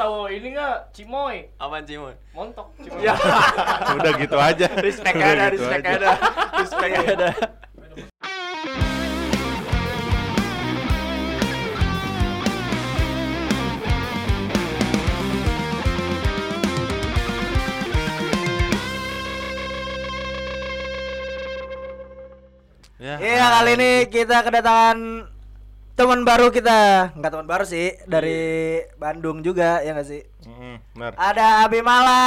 tahu ini nggak Cimoy Apaan sih, Mon? montok Cimoy Ya, Udah gitu aja. respect Udah ada, gitu respect aja. ada. Respect ada. Ya. Iya kali ini kita kedatangan teman baru kita nggak teman baru sih dari Bandung juga ya nggak sih Mm, benar. ada Abimala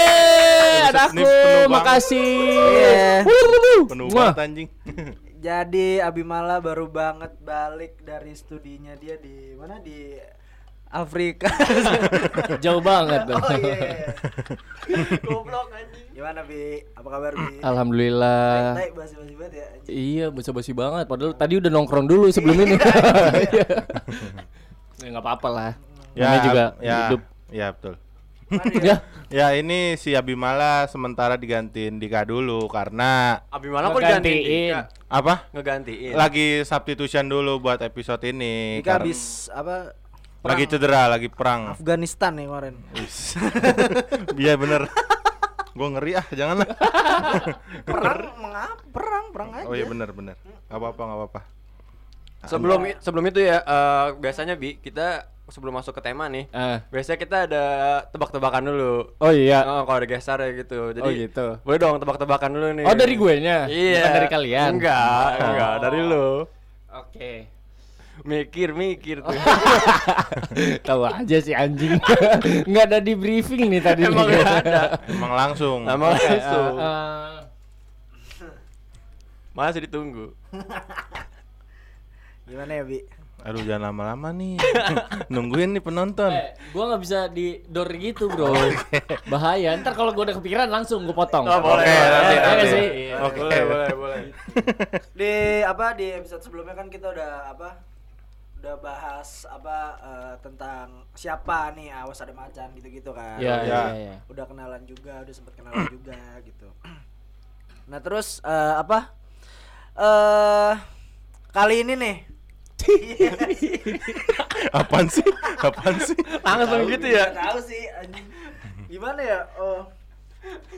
Eh, ada Ini aku, makasih. Iya. Penuh banget anjing. jadi Abimala baru banget balik dari studinya dia di mana di Afrika Jauh banget tuh. oh iya goblok anjing gimana Bi apa kabar Bi Alhamdulillah. Baik, basi-basi banget ya anjing. Iya, basa-basi banget. Padahal tadi udah nongkrong dulu sebelum ini. Iya. Ya nggak apa-apa lah. Namanya juga ya, hidup. ya betul. Ya. Ya ini si Abimala sementara digantiin Dika dulu karena Abimala kok digantiin? apa? Ngegantiin. Lagi substitution dulu buat episode ini. Dika karena- habis apa lagi cedera, lagi perang. Afghanistan nih kemarin Wis. Iya bener. Gue ngeri ah, janganlah. perang mengapa perang perang aja Oh iya bener bener. Gak apa-apa gak apa-apa. Sebelum i- sebelum itu ya eh, biasanya Bi kita sebelum masuk ke tema nih. Ah. Biasanya kita ada tebak-tebakan dulu. Oh iya. Oh, kalau ada geser ya gitu. Jadi Oh, gitu. Boleh dong tebak-tebakan dulu nih. Oh dari gue nya, Iya. bukan dari kalian. Enggak, enggak dari lu. Oke. Mikir, mikir tuh. Tahu aja sih anjing. Nggak ada di briefing nih tadi. Emang nih. nggak ada. Emang langsung. Emang langsung. eh, eh, Masih ditunggu. gimana ya Bi Aduh jangan lama-lama nih. Nungguin nih penonton. eh, gua nggak bisa di door gitu bro. Bahaya. Ntar kalau gua udah kepikiran langsung gua potong. Oh, boleh. Oke, nanti, Iya nanti. sih? Oke. Boleh, boleh, boleh. di apa di episode sebelumnya kan kita udah apa udah bahas apa eh, tentang siapa nih awas ada macan gitu-gitu kan Iya, Ya. iya, iya. udah kenalan juga udah sempet kenalan juga gitu nah terus eh, apa eh kali ini nih Apaan sih? Apaan sih? Langsung gitu ya. Tahu sih anjing gimana ya oh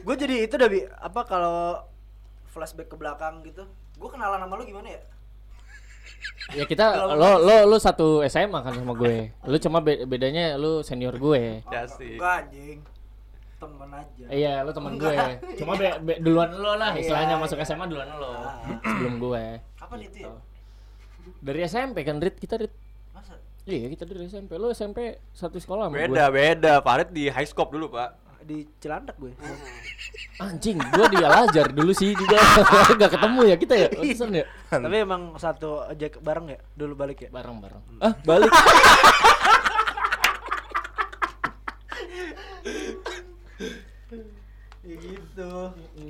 gue jadi itu udah bi apa kalau flashback ke belakang gitu gue kenalan sama lu gimana ya Ya kita lo lo lo satu SMA kan sama gue. Lu cuma be- bedanya lu senior gue. Ya sih. enggak anjing temen aja Iya, lu teman gue. Cuma be- be- duluan lo lah istilahnya Iya, masuk iya. SMA duluan lo. Ah. Sebelum gue. kapan itu ya Dari SMP kan Rit kita Rit. masa Iya, kita dari SMP. Lu SMP satu sekolah sama Beda, beda. Farid di high scope dulu, Pak. Di Cilandak gue. Anjing, gue di Al Azhar dulu sih juga. Gak ketemu ya kita ya. Pantesan ya. tapi emang satu ojek bareng ya dulu balik ya Bareng-bareng. Ah, balik. ya gitu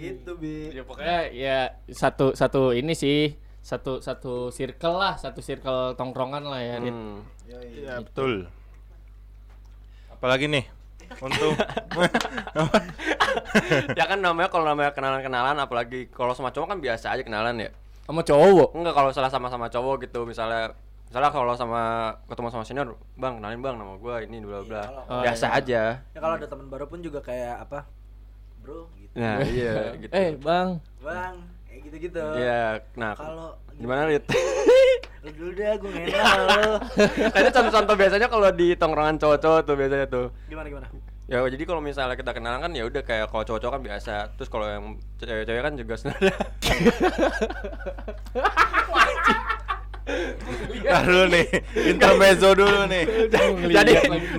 gitu bi ya pokoknya ya satu satu ini sih satu satu circle lah satu circle tongkrongan lah ya. Hmm. Ya betul. Apalagi nih? Untuk ya kan namanya kalau namanya kenalan-kenalan apalagi kalau sama cowok kan biasa aja kenalan ya. sama cowok Enggak kalau salah sama-sama cowok gitu misalnya misalnya kalau sama ketemu sama senior, "Bang, kenalin Bang nama gua ini bla bla." Oh, biasa iya. aja. ya kalau ada teman baru pun juga kayak apa bro gitu Nah, iya gitu. eh bang bang kayak gitu gitu Iya, nah kalau gimana Rit? lu dulu deh gue enak sama lu Tadi contoh-contoh biasanya kalau di tongkrongan cowok-cowok tuh biasanya tuh. gimana gimana Ya jadi kalau misalnya kita kenalan kan ya udah kayak kalau cowok-cowok kan biasa. Terus kalau yang cewek-cewek kan juga sebenarnya Ntar dulu nih, intermezzo dulu nih. jadi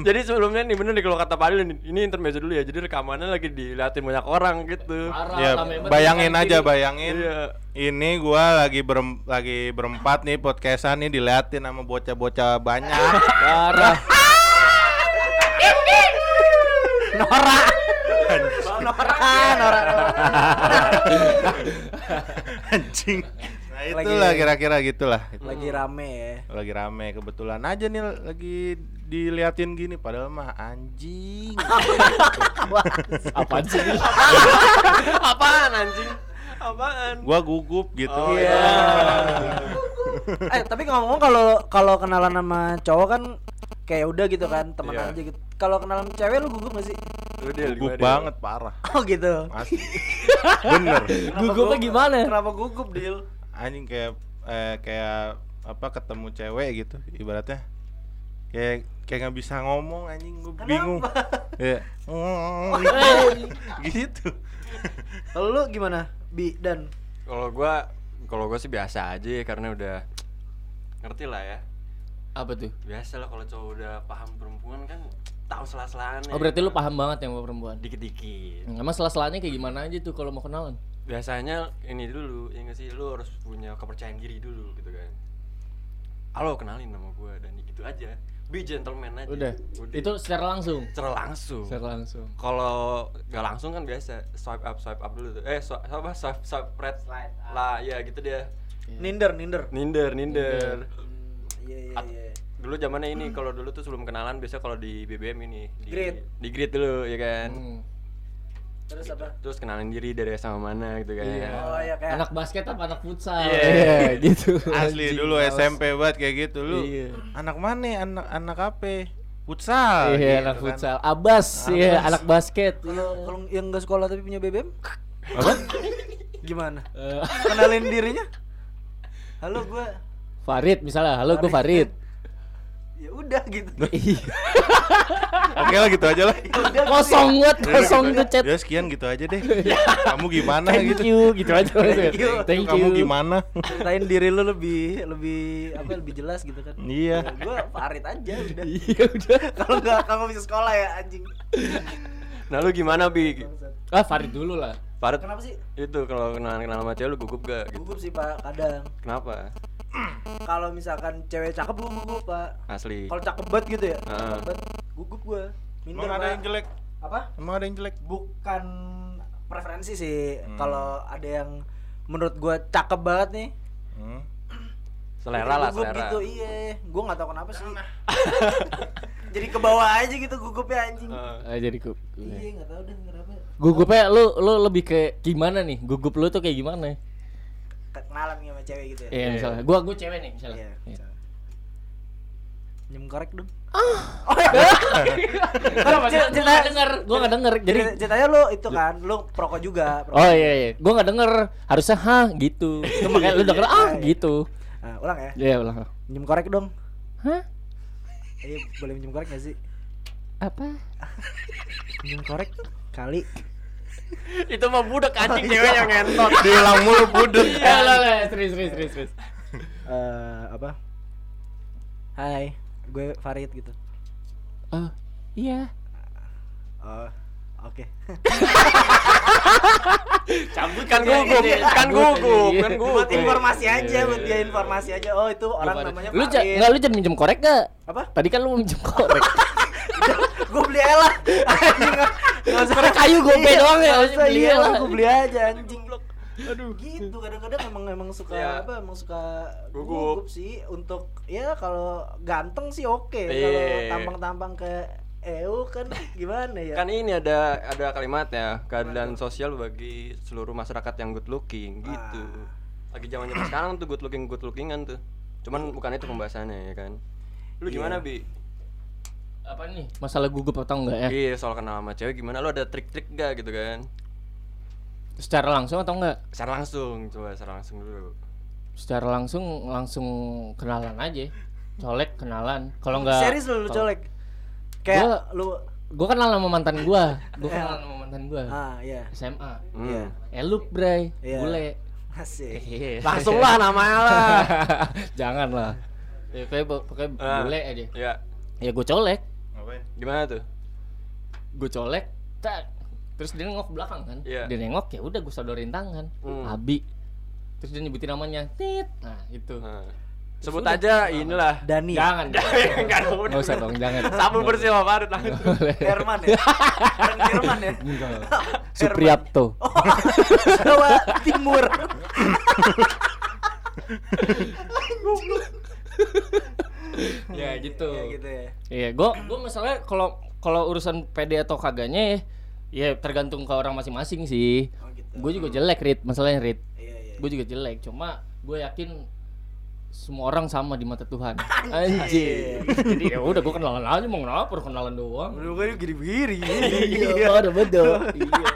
jadi sebelumnya nih bener nih kalau kata Padil nih, ini intermezzo dulu ya. Jadi rekamannya lagi diliatin banyak orang gitu. Ya, bayangin aja, kiri. bayangin. Iya. Ini gua lagi berem, lagi berempat nih podcastan nih diliatin sama bocah-bocah banyak. parah Nora Nora Nora Anjing. Nah, itulah kira-kira gitulah. lagi rame ya Lagi rame kebetulan aja nih lagi diliatin gini padahal mah anjing. apaan sih Apaan anjing? Apaan? Gua gugup gitu. Iya. eh tapi ngomong-ngomong kalau kalau kenalan sama cowok kan kayak udah gitu kan temenan Iya. aja gitu kalau kenalan cewek lu gugup gak sih Lu Dil, Gugup banget parah. oh gitu Asli. Bener. Gugupnya gugup? gimana? kenapa gugup deal Anjing kayak eh, kayak apa ketemu cewek gitu ibaratnya. Kayak kayak nggak bisa ngomong anjing gue bingung. Ya. gitu. kalau lu gimana bi dan Kalau gua kalau gua sih biasa aja ya, karena udah ngerti lah ya. Apa tuh? Biasa lah kalau cowok udah paham perempuan kan tahu sela-selaannya. Oh berarti lu paham banget yang sama perempuan. dikit-dikit. Emang selah-selahnya kayak gimana aja tuh kalau mau kenalan? Biasanya ini dulu, ya nggak sih lu harus punya kepercayaan diri dulu gitu kan. Halo, kenalin nama gua dan gitu aja. Be gentleman aja. Udah. Itu secara langsung. secara langsung. Secara langsung. Kalau nggak langsung kan biasa swipe up swipe up dulu tuh. Eh swipe apa swipe swipe right lah ya gitu dia. ninder ninder Ninder ninder. Hmm, iya iya iya Dulu zamannya ini kalau dulu tuh sebelum kenalan biasa kalau di BBM ini di Grid. di grid dulu ya kan. Hmm. Terus apa Terus kenalin diri dari sama mana gitu kan. Iya. oh iya kayak Anak basket apa anak futsal? Iya. gitu. Asli Anjing, dulu males. SMP banget kayak gitu lu. Iya. Anak mana? Anak anak apa? Futsal. Iya, gitu anak kan. futsal. Abas, iya, anak basket. kalau kalau yang nggak sekolah tapi punya BBM Apa? gimana Eh, kenalin dirinya halo gua Farid misalnya, halo gue Farid. Ya udah gitu Iya. Oke lah gitu aja lah. kosong banget, kosong tuh chat. Ya sekian gitu aja deh. Kamu gimana Thank gitu? you, gitu aja maksudnya. you. Thank you. Kamu gimana? ceritain diri lu lebih lebih apa lebih jelas gitu kan Iya. Ya, gua Farid aja udah Iya udah. kalau nggak kamu bisa sekolah ya anjing Nah lu gimana bi? Ah Farid dulu lah. Farid kenapa sih itu kalau kenalan kenal sama cewek lu gugup gak? Gitu. gugup sih pak kadang Kenapa? Kalau misalkan cewek cakep gua gugup pak Asli. kalau cakep banget gitu ya Heeh. cakep banget gugup gua minder Emang ada yang jelek? apa Emang ada yang jelek? bukan preferensi sih Hmm. kalau ada yang menurut gua cakep banget nih Hmm. Selera lah gugup selera. gitu iya gua nggak tahu kenapa sih jadi ke bawah aja gitu gugupnya anjing Heeh. Ah, jadi gugup. iya nggak tahu deh kenapa Gugupnya lu lu lebih ke gimana nih? Gugup lu tuh kayak gimana? Kenalan sama cewek gitu ya Iya misalnya, gua gua cewek nih misalnya. Iya. Iya. Nyem korek dong. Kenapa sih? Cerita- Gua nggak denger, gua nggak denger. Jadi Jadi ceritanya lu itu kan, lu perokok juga. perokok. Oh iya iya, gua nggak denger. Harusnya hah gitu. Itu makanya lu denger ah Iya, iya. gitu. Nah, ulang ya. Iya ulang. Nyem korek dong. Hah? Iya, boleh minjem korek gak sih? Apa? Minjem korek kali. Itu mah budak anjing cewek yang ngentot. Diulang mulu budek. Ya lah lah, serius serius serius serius. Eh, apa? Hai, gue Farid gitu. Oh, iya. Oh, oke. Cabut kan gugup, kan gugup, kan gugup. buat informasi Iya, aja, iya, buat dia iya. informasi aja. Oh, itu orang namanya Lu ja- Farid. nggak lu jangan minjem korek gak? Apa? Tadi kan lu minjem korek. gue beli aja lah. Anjing, kayu gope Iya, doang ya, nggak usah, beli iya, lah. gue beli aja anjing. Aduh. gitu kadang-kadang emang emang suka Iya. apa emang suka Gugup. gugup sih untuk ya kalau ganteng sih oke Iya. kalau tampang-tampang ke EU kan gimana ya Kan ini ada ada kalimatnya keadilan sosial bagi seluruh masyarakat yang good looking gitu. Lagi zaman zaman sekarang tuh good looking good lookingan tuh. Cuman bukan itu pembahasannya ya kan. Lu gimana bi? Apa nih? Masalah gugup atau enggak ya? Iya soal kenal sama cewek gimana? Lu ada trik-trik gak gitu kan? Secara langsung atau enggak? Secara langsung, coba secara langsung dulu. Secara langsung langsung kenalan aja. Colek kenalan. Kalau enggak serius lu, colek kayak Gua- lu Gua kenal sama mantan gua. Gua Iya. kenal sama mantan gua. ah iya SMA. Hmm. Iya. Elup, Bray. Iya. Bule. asik Langsung lah namanya lah. Jangan lah. Ya kayak pakai Ah, bule aja. Ya. Ya gua colek. Ngapain? Gimana tuh? Gue colek. Tak. Terus dia nengok ke belakang kan. Iya. Dia nengok ya udah gue sodorin tangan. Hmm. Abi. Terus dia nyebutin namanya. Tit. Nah, itu. Nah, sebut aja inilah. Dani Jangan. Enggak. Enggak usah dong, jangan. Sabu bersih sama Farid langsung. Herman ya Jerman ya Enggak. Supriyapto. Jawa Timur ya gitu. ya gitu ya Iya, gua gua masalahnya kalau kalau urusan PD atau kagaknya ya ya tergantung ke orang masing-masing sih. oh gitu Gue juga jelek, Rit. Masalahnya, Rit. iya iya Gue juga jelek. Cuma gue yakin semua orang sama di mata Tuhan. Anjir. Jadi ya udah gua kenalan aja mau kenapa kenalan doang. Lu kan gini-gini. Iya, ada betul. Iya.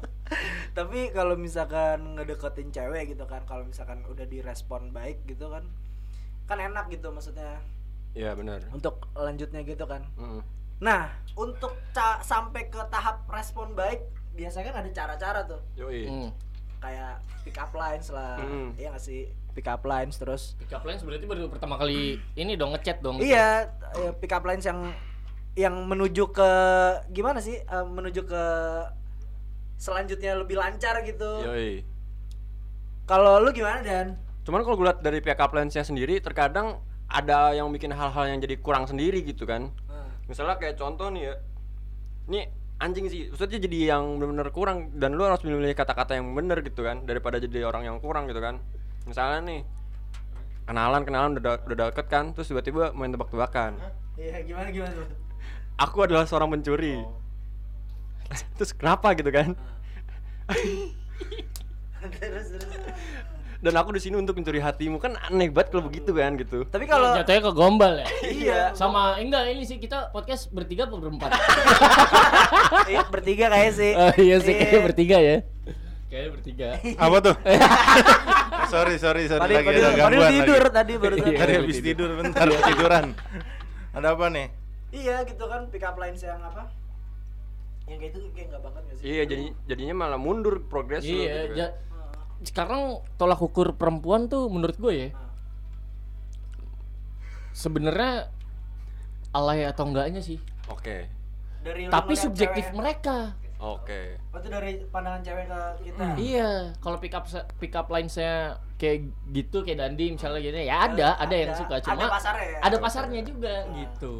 Tapi kalau misalkan ngedeketin cewek gitu kan, kalau misalkan udah direspon baik gitu kan, kan enak gitu maksudnya Iya benar. untuk lanjutnya gitu kan. Mm. Nah, untuk sampai ke tahap respon baik, biasanya kan ada cara-cara tuh. Yoi. Hmm. Kayak pick up lines lah. Hmm. Iya gak sih? Pick up lines terus. Pick up lines berarti baru pertama kali ini dong ngechat dong. Iya, eh, pick up lines yang yang menuju ke gimana sih? Eh, menuju ke selanjutnya lebih lancar gitu. Yoi. Kalau lu gimana Dan? Cuman kalau gue lihat dari pihak upline-nya sendiri terkadang ada yang bikin hal-hal yang jadi kurang sendiri gitu kan. Misalnya kayak contoh nih ya. Ini anjing sih, maksudnya jadi yang benar-benar kurang dan lu harus memilih kata-kata yang benar gitu kan daripada jadi orang yang kurang gitu kan. Misalnya nih kenalan kenalan udah udah deket kan terus tiba-tiba main tebak-tebakan Iya, gimana gimana tuh? aku adalah seorang pencuri terus kenapa gitu kan terus terus. Dan aku di sini untuk mencuri hatimu kan aneh banget kalau begitu kan gitu Tapi kalau jatuhnya ke gombal ya. Iya. Sama enggak ini sih kita podcast bertiga atau berempat? Iya, bertiga kayak sih. Oh iya sih kayaknya bertiga ya. Kayaknya bertiga. Apa tuh? sorry, sorry, sorry Tadi lagi tadi ada tadi gangguan tidur lagi. tadi baru Iya. Tadi habis tidur bentar tiduran. Ada apa nih? Iya gitu kan pick up lines yang apa? Yang kayak itu kayak enggak banget gak sih? iya jadi jadinya malah mundur progres lu Iya, gitu kan. Sekarang tolak ukur perempuan tuh menurut gue ya. Sebenarnya alay atau enggaknya sih. oke Dari lu Tapi subjektif cewek- mereka. oke Oh, itu dari pandangan cewek ke kita. Iya, kalau pick up pick up line saya kayak gitu kayak Dandi misalnya gitu ya ada, ada, yang Ada. suka Ada cuma pasarnya ya? ada pasarnya juga Nah. gitu.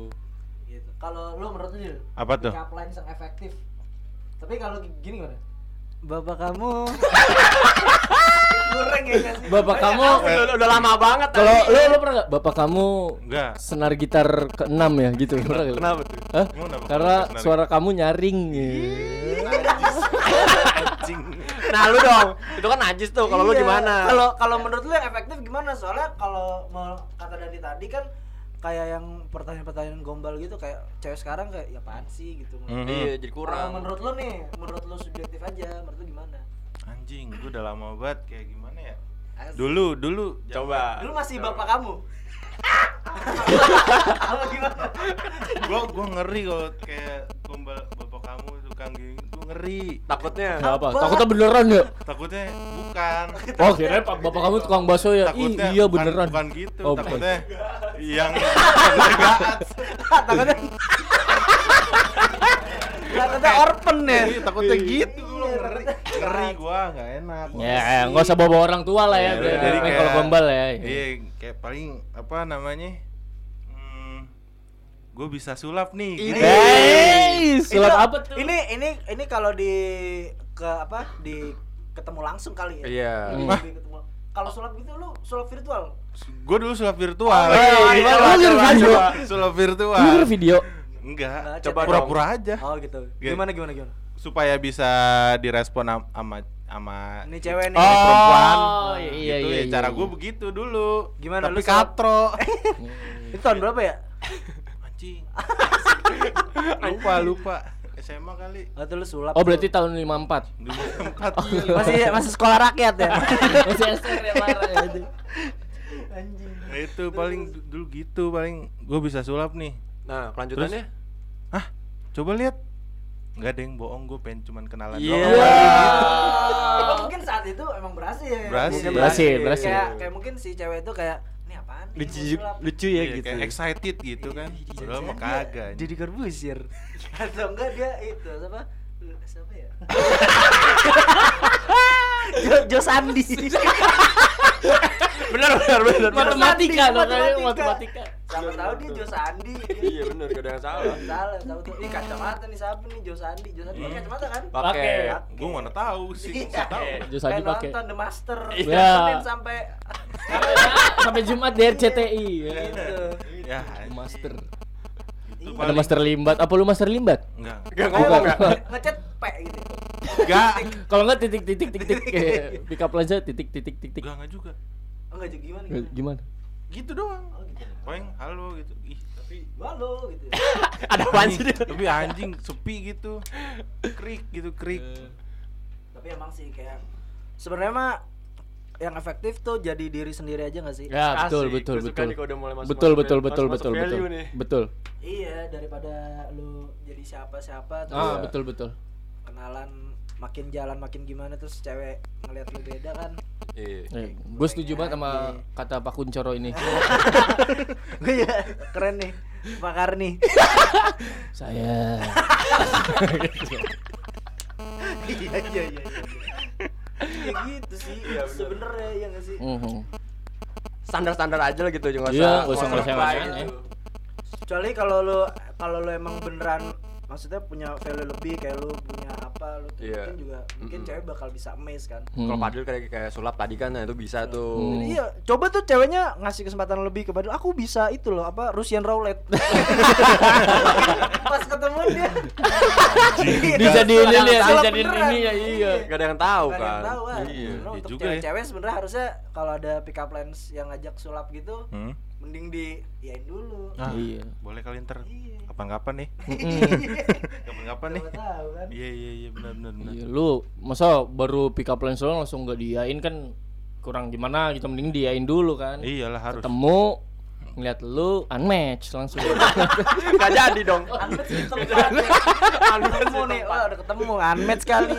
Gitu. Kalau lu menurut lu Apa tuh? pick up lines yang efektif. Tapi kalau gini gimana? Bapak kamu kurang ya sih? Bapak kamu udah, udah lama banget kalau lu lu pernah nggak bapak kamu Enggak. senar gitar ke-6 ya gitu pernah kenapa tuh Hah? Karena suara kamu nyaring ya. Anjing. nah lu dong itu kan najis tuh kalau lu Iya. gimana Kalau kalau menurut lu yang efektif gimana? Soalnya kalau mau kata Dandi tadi kan kayak yang pertanyaan-pertanyaan gombal gitu kayak cewek sekarang kayak ya apaan sih gitu. Mhm. iya jadi kurang menurut lu nih, menurut lu subjektif aja, menurut lu gimana? Anjing, gua udah lama banget kayak gimana ya? Asik. Dulu, dulu. coba Dulu masih bapak kamu. Apa gimana? Gua gua ngeri kalau kayak gombal bapak kamu tukang gini. Gua ngeri. takutnya Nggak apa? Takutnya beneran ya? Takutnya bukan. Oh, kira pak bapak kamu tukang bakso ya? Ih, Takutnya iya bukan- beneran. Bukan gitu, Oh, bukan. takutnya yang takutnya Takutnya Takutnya orphan ya. Iya, takutnya gitu Iya, ngeri. takutnya- Ngeri gua enggak enak. Ya, nggak usah bawa orang tua lah ya. Iya, biar kayak- kalau gombal ya. Iya, kayak paling apa namanya? Gue bisa sulap nih. Ini. gitu. Hey, sulap Itu- apa tuh? Ini ini ini kalau di ke apa? Di ketemu langsung kali ya. Iya. Hmm. Ketemu- Kalau sulap gitu lu sulap virtual. Gue dulu sulap virtual. Oh, iya, iya, Gimana? iya, iya, iya. Sulap virtual. Lu video? Enggak. Nah, Coba Pura-pura aja Oh gitu. Gitu. Gimana gimana gimana? supaya bisa direspon am- sama sama Ini cewek nih. ini perempuan. Oh, iya, iya, gitu iya, ya. Cara iya. gue begitu dulu. Gimana, Tapi lu katro. Itu tahun berapa ya? Anjing. lupa, lupa. SMA kali. Atau lu sulap? Oh, berarti tahun 54. Dulu empat. masih masih sekolah rakyat ya? Masih SR ya ya. Anjing. Nah, itu paling du- dulu gitu paling gue bisa sulap nih. nah kelanjutannya Hah? Coba lihat. Enggak ada yang bohong, gue pengen cuman kenalan Iya. doang. Tapi mungkin saat itu emang berhasil. Berhasil. Berhasil, berhasil. Kayak kayak mungkin si cewek itu kayak lucu mau sulap?" lucu ya Iya, gitu kayak excited gitu kan. Mah Jangan-jangan kagak. Jadi Corbuzier. Atau enggak dia itu siapa? Siapa ya? Jo, Jo Sandi. benar benar benar benar. Matematika Matematika. matematika. Siapa tahu dia Jo Sandi. iya benar gak ada yang salah Salah, tahu tuh. Ini kacamata nih siapa nih Jo Sandi? Jo Sandi pakai kacamata kan? pakai Gue mana tahu sih, Iya. tahu. Jo Sandi pakai. nonton The Master. Iya. Senin sampai Sampai Jumat di RCTI. ya. gitu. Ya, Master. Itu Ada Master Limbat. Apa lu Master Limbat? Enggak. gak ngomong Bukan. gak Ngechat P gitu. Enggak. Kalau enggak titik titik titik titik kayak pick up saya titik titik titik titik. Enggak enggak juga. Oh enggak juga gimana? Gimana? gitu doang Oh, gitu. paling halo gitu ih tapi Halo gitu. Ada apaan sih dia? tapi anjing sepi gitu krik gitu krik Tapi emang sih kayak sebenarnya mah yang efektif tuh jadi diri sendiri aja gak sih? Ya, betul Asik, betul betul. masuk- Betul masuk betul betul betul betul. nih. Betul. Iya, daripada lu jadi siapa-siapa terus Ah, Iya. betul betul. kenalan makin jalan makin gimana terus cewek ngeliat lu beda kan. Iya. Eh, gue setuju banget sama kata Pak Kuncoro ini. Gue ya keren nih. Pak Karni. Saya iya iya iya. Ya gitu sih. Sebenernya ya gak sih? Mhm. Standar-standar aja lah gitu, jangan Iya, nggak usah nggak aneh. gitu. Kecuali kalau lu kalau lu emang beneran maksudnya punya value lebih kayak lu punya apa lu tuh Iya. mungkin juga mungkin Mm-mm. cewek bakal bisa amazed kan. Kalau Hmm. Padil kayak kayak sulap tadi kan, nah itu bisa tuh. Hmm. Iya, coba tuh ceweknya ngasih kesempatan lebih ke Badul. Aku bisa itu loh, apa Russian roulette. Pas ketemu dia. Dijadiin ini ya, dijadiin beneran. ini ya, iya. Gak ada yang tahu ada kan. yang tahu kan. Iya. Sebenarnya Iya untuk juga ya. cewek-cewek sebenarnya harusnya kalau ada pick up lines yang ngajak sulap gitu, Hmm? Mending di yain dulu. Ah, Iya. boleh kali ntar Iya. kapan-kapan nih Mm-mm. kapan-kapan nih kan. iya iya iya benar benar benar Iya, lu masa baru pick up line solo langsung gak diain kan kurang gimana gitu mending diain dulu kan. iyalah harus Ketemu ngeliat lu unmatch langsung. Gak jadi dong. Unmatch ketemu nih, wah udah ketemu. Unmatch kali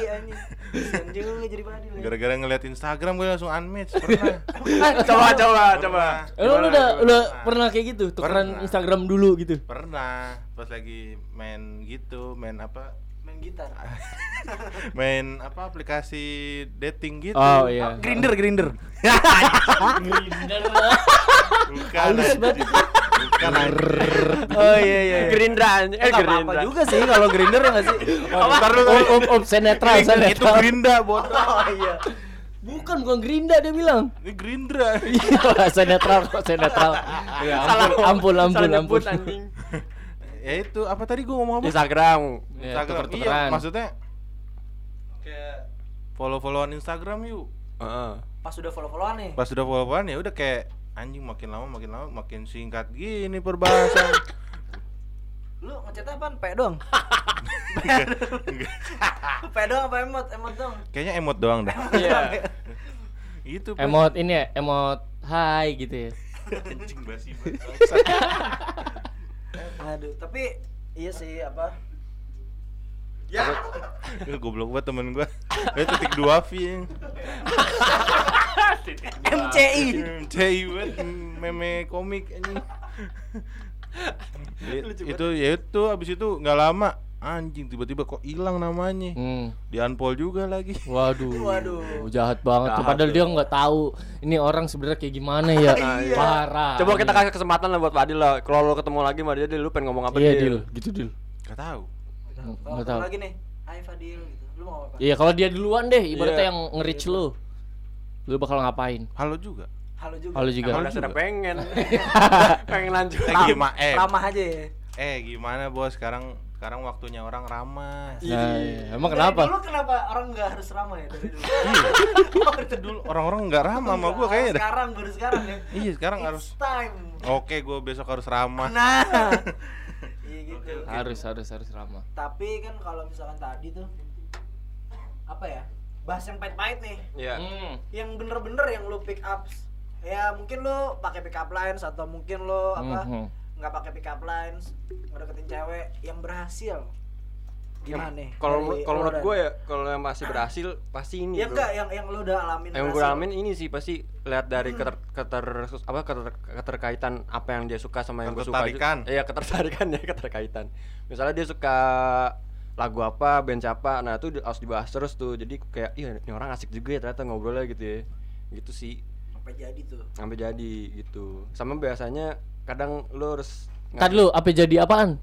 juga jadi gara-gara ngeliat Instagram gue langsung unmatch pernah. Coba coba coba. Eh, lu, lu udah udah pernah kayak gitu? Tukeran. Instagram dulu gitu. pernah. Pas lagi main gitu main apa gitar. main apa aplikasi dating gitu Oh iya. Grinder, grinder. bukan Halus banget. bukan. Oh iya iya. iya. Gerindra anjing. Eh eh Gerindra. juga sih kalau grinder ya nggak sih? Oh, ntar lu om, om, om, saya netral, saya itu netral. Gerinda bodoh Oh iya. Bukan, bukan Gerinda dia bilang. ini Gerindra Iya, saya netral kok, saya netral. Ya, ampun, ampun, ampun, ampun. Ya itu apa tadi gue ngomong apa Instagram. Ya, Instagram iya tuker-tukeran. maksudnya kayak follow-followan Instagram yuk Heeh. Pas udah follow-followan nih. pas udah follow-followan ya udah kayak anjing makin lama makin lama makin singkat gini perbahasan Lu ngechat apaan? Pe doang. Pe doang apa emot? Emot dong. kayaknya emot doang dah Iya. itu. Emot ini ya, emot hai gitu ya. anjing basi banget. Aduh, tapi iya sih apa? Ya, goblok banget temen gua. Eh titik dua V yang. MCI. CI banget meme komik anjing. I- itu ya itu abis itu nggak lama anjing tiba-tiba kok hilang namanya Hmm. di unfollow juga lagi Waduh. Waduh. Jahat banget. Jahat Padahal tuh. dia nggak tahu ini orang sebenarnya kayak gimana ya. Iya. Parah. Coba kita kasih kesempatan lah buat Fadil lah. Kalau lo ketemu lagi sama dia, Dil, lu pengen ngomong apa Iya, Dil? Gitu, deal. nggak tahu Nggak tahu. lagi nih, Hai Fadil gitu. Lu mau apa? Iya, kalau dia duluan deh, ibaratnya Iya. yang nge-reach lu. Lu bakal ngapain? halo juga Halo juga. Halo juga. Udah sudah pengen. pengen lanjut. eh gimana eh Ramah aja ya. eh gimana bos sekarang sekarang waktunya orang ramah Nah, iya. emang Dari kenapa? Dulu kenapa orang nggak harus ramah ya dari dulu? Itu dulu orang-orang nggak ramah sama gua kayaknya Sekarang baru sekarang ya. iya sekarang It's harus time. oke gua besok harus ramah Nah. Iya gitu. Harus, harus, harus ramah. Tapi kan kalau misalkan tadi tuh apa ya? Bahas yang pahit-pahit nih. Iya. Hmm. Yang bener-bener yang lu pick up ya mungkin lu pakai pick up lines atau mungkin lu apa Mhm. Nggak pakai pick up lines ngedeketin cewek yang berhasil. Gimana nih Kalau kalau menurut gue ya, kalau yang masih berhasil pasti ini. ya bro. enggak yang yang lu udah alamin yang gue alamin ini sih pasti lihat dari keter, keter apa keter, keterkaitan apa yang dia suka sama yang gue suka iya ketertarikan ya keterkaitan. Misalnya dia suka lagu apa band siapa nah itu harus dibahas terus tuh. Jadi kayak iya ini orang asik juga ya ternyata ngobrolnya gitu ya. Gitu sih. Sampai jadi tuh. Sampai jadi gitu. Sama biasanya kadang lo harus Tadi lu apa jadi apaan?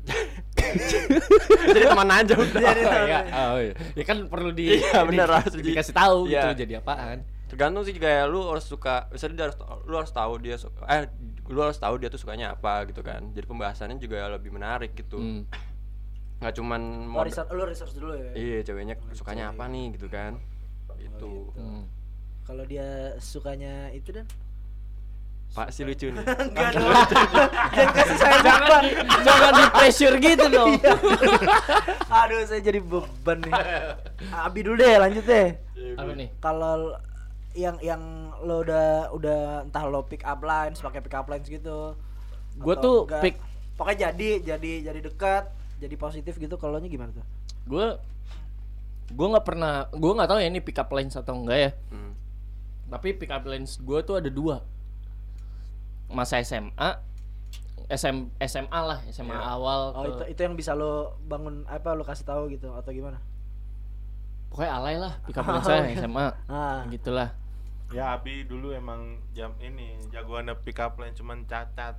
jadi teman aja udah Oh, iya. Oh, iya. Ya kan perlu di Iya, bener, harus di- dikasih tahu Iya. gitu jadi apaan. tergantung sih kayak lu harus suka misalnya dia harus lu harus tahu dia suka eh lu harus tahu dia tuh sukanya apa gitu kan jadi pembahasannya juga lebih menarik gitu Hmm. nggak cuman lu mod research lu research dulu ya iya ceweknya sukanya apa nih gitu kan gitu Hmm. kalau dia sukanya itu dan Pak si lucu nih. Enggak dong. Jangan kasih saya jangan di, jangan di pressure gitu dong. Iya. Aduh, saya jadi beban nih. Abi dulu deh, lanjut deh. Apa nih? Kalau yang yang lo udah udah entah lo pick up lines, pakai pick up lines gitu. Gua atau tuh enggak. pick- pokoknya jadi jadi jadi dekat, jadi positif gitu kalau nya gimana tuh? Gue gue nggak pernah gue nggak tahu ya ini pick up lines atau enggak ya. Hmm. Tapi pick up lines gue tuh ada dua. Masa SMA, SM, SMA lah, SMA Iya. awal. Oh, ke- itu itu yang bisa lo bangun apa lo kasih tahu gitu atau gimana? Pokoknya alay lah pick up Oh, lines saya iya. SMA. Ah. Gitulah. Ya Abi dulu emang jam ini jagoannya pick up line cuman cacat.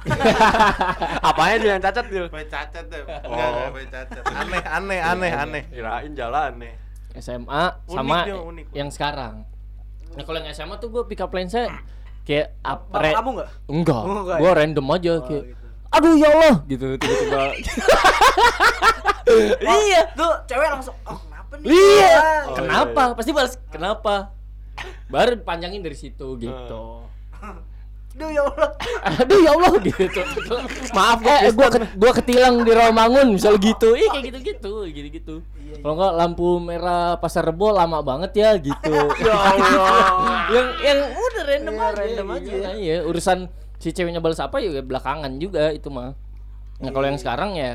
Apanya dia yang cacat dia? Sampai cacat deh. Oh. enggak cacat. Aneh, aneh, aneh, aneh. Kirain jalan nih. SMA Unik sama dia, unik. yang sekarang. Nah kalau yang SMA tuh gue pick up line saya kayak ap- Bapak re- kamu nggak? Enggak, Oh, enggak gue ya? random aja Oh, kayak gitu. Aduh ya Allah gitu tiba-tiba Iya Tuh cewek langsung oh kenapa nih? Iya Ah, Oh, Kenapa? iya, iya. Pasti balas kenapa Baru panjangin dari situ gitu Duh ya Allah. Aduh ya Allah gitu Maaf eh, gua ke- gua ketilang di Rawamangun misal gitu Ih kayak gitu-gitu gitu-gitu Iya, Kalau enggak lampu merah pasar rebo lama banget ya gitu Ya Allah. yang yang udah random Iya, aja random aja ya. Iya, urusan si ceweknya balas apa ya belakangan juga itu mah. Nah, kalau Iya. yang sekarang ya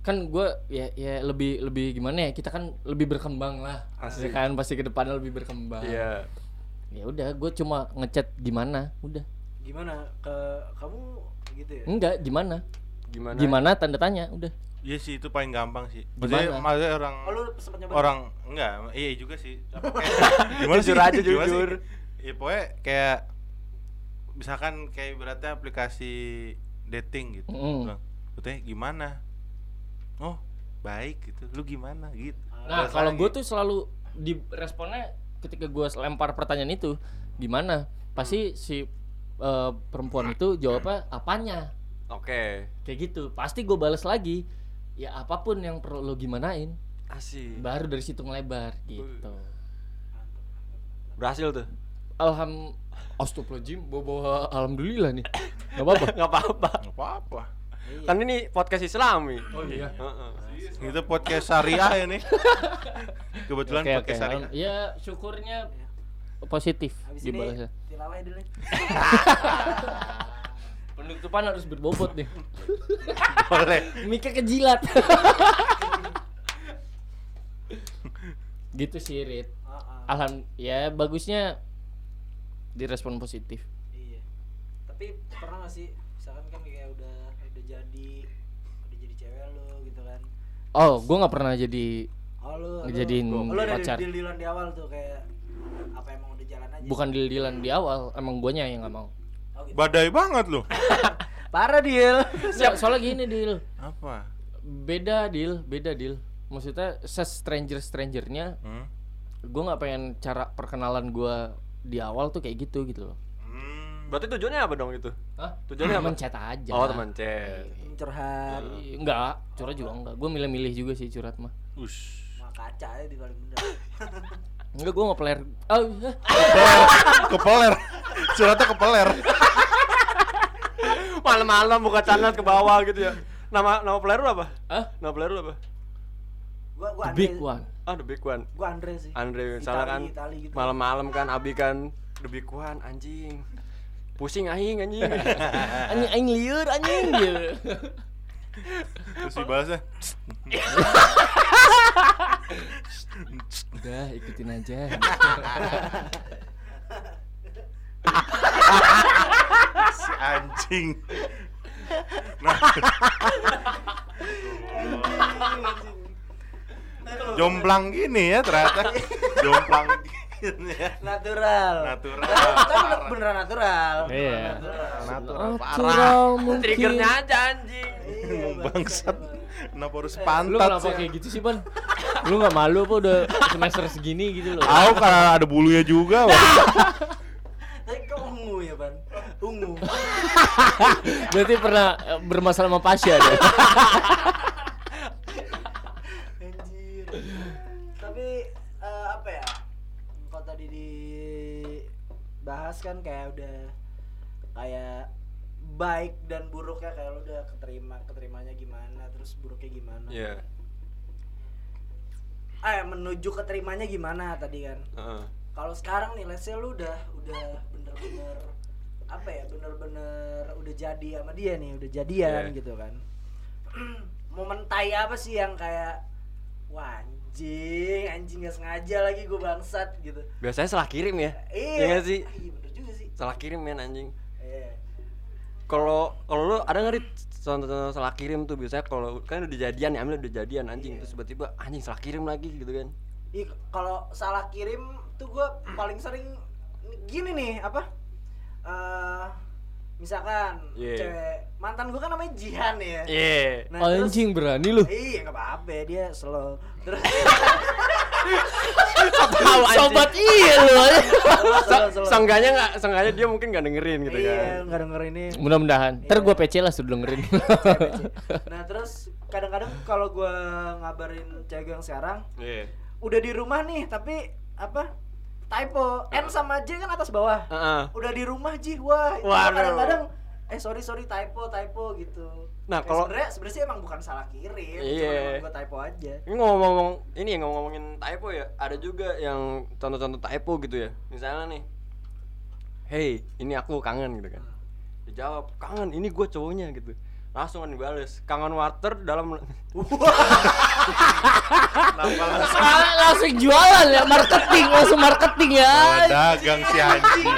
kan gue ya ya lebih lebih gimana ya kita kan lebih berkembang lah Asik. ya kan pasti ke depannya lebih berkembang Iya. Ya udah gue cuma ngechat gimana udah Gimana ke kamu gitu ya? enggak gimana Gimana? gimana tanda tanya udah Iya sih itu paling gampang sih. Gimana? Maksudnya, maksudnya orang Oh, orang enggak, iya juga sih. Apa kayak- gimana Jujur sih? aja, jujur. Iya pokoknya kayak misalkan kayak beratnya aplikasi dating gitu. Mm. "Betulnya gimana? Oh, baik gitu. Lu gimana gitu. nah kalau gue tuh selalu di responnya ketika gue lempar pertanyaan itu gimana pasti si eh, perempuan itu jawabnya apanya Oke. kayak gitu pasti gue balas lagi ya apa pun yang perlu lo gimanain Asik. baru dari situ ngelebar gitu Berhasil tuh. alham Astagfirullahaladzim bawa bawa alhamdulillah nih nggak apa-apa Enggak apa-apa. Nggak apa-apa. Kan ini podcast Islami. oh iya Heeh. Itu podcast syariah ini. Kebetulan oke podcast syariah. Alham- ya syukurnya positif Habis ini dibalasnya tilawah ya dulu. penutupan harus berbobot nih Boleh. Mika kejilat gitu sih Rit Heeh. alham ya bagusnya direspon positif Iya. Tapi pernah gak sih misalkan kan kayak udah udah jadi udah jadi cewek lu gitu kan. Oh gue nggak pernah jadi Oh lu lu- Ngejadiin lu ada pacar. deal-dealan di awal tuh kayak apa emang udah jalan aja. bukan deal-dealan di awal emang guanya yang nggak mau Oh, gitu. Badai banget lu. Parah deal. so, soalnya gini deal Apa? beda deal beda deal maksudnya se stranger strangernya Hmm? gue nggak pengen cara perkenalan gue di awal tuh kayak gitu gitu loh. Berarti tujuannya apa dong itu? Hah? Tujuannya apa? temen chat aja Oh, teman chat. Curhat. Iya, enggak curhat juga enggak gue milih-milih juga sih curhat mah Ush. Mah kaca ya di paling bener. enggak gue nggak player oh iya. kepeler suratnya kepeler Malam-malam buka channel ke bawah gitu ya. Nama nama player lu apa? Hah? Nama player lu apa? Gua gua The Andre. big one Ah, The Big One. Gua Andre sih. Andre misalnya kan Itali gitu. malam-malam kan Abi kan The Big One anjing. Pusing aing anjing. anjing anjing liur anjing. Gitu terus dibalasnya udah ikutin aja. Si anjing. Nah. Jomplang gini ya ternyata. Jomplang. gini Natural. natural Tapi beneran natural. Iya. natural parah Natural mungkin Triggernya aja anjing. bangsat kenapa harus lu pantat kenapa sih kayak gitu sih ban lu nggak malu apa udah semester segini gitu loh tahu karena ada bulunya juga. Tapi kok ungu ya, Ban? Ungu. berarti pernah eh, bermasalah sama Pasha deh ya? Dibahas kan kayak udah kayak baik dan buruknya kayak lu udah keterima keterimanya gimana terus buruknya gimana Iya. eh menuju keterimanya gimana tadi kan Heeh. kalau sekarang nih let's say lu udah udah bener-bener apa ya bener-bener udah jadi sama dia nih udah jadian Iya. gitu kan momen tai apa sih yang kayak wah anjing anjing gak sengaja lagi gue bangsat gitu Biasanya salah kirim ya. iya Iya nggak sih? Ah, iya bener juga sih Salah kirim men anjing. iya Kalau kalau lu ada nggak contoh salah kirim tuh biasanya kalau kan udah jadian ya, ambil udah jadian anjing terus tiba-tiba anjing salah kirim lagi gitu kan. Ih, kalau salah kirim tuh gue paling sering gini nih apa? eh misalkan Iya. cewek mantan gue kan namanya Jihan ya. Iya. Nah, terus- Anjing berani lu. Iya nggak apa-apa dia slow. Terus Tahu. Sobat iya lu. slow, slow. Seenggaknya nggak, seenggaknya dia mungkin nggak dengerin gitu Iya kan. nggak denger ini. Mudah-mudahan. Ntar Iya. gua PC lah sudah dengerin. Nah terus kadang-kadang kalau gue ngabarin cewek gue yang sekarang Iya. udah di rumah nih tapi apa typo N sama J kan atas bawah. Heeh. udah di rumah Ji wah itu Waduh. kadang-kadang eh sorry sorry typo typo gitu Nah, kalau- sebenarnya sebenarnya sih emang bukan salah kirim Iya. cuma emang gua typo aja Ini ngomong-ngomong ini ya ngomong-ngomongin typo ya, ada juga yang contoh-contoh typo gitu ya. Misalnya nih, hey ini aku kangen gitu kan. Dijawab kangen, ini gue cowoknya gitu. Langsung kan dibales, kangen water dalam langsung jualan ya marketing langsung marketing ya. Dagang si anjing.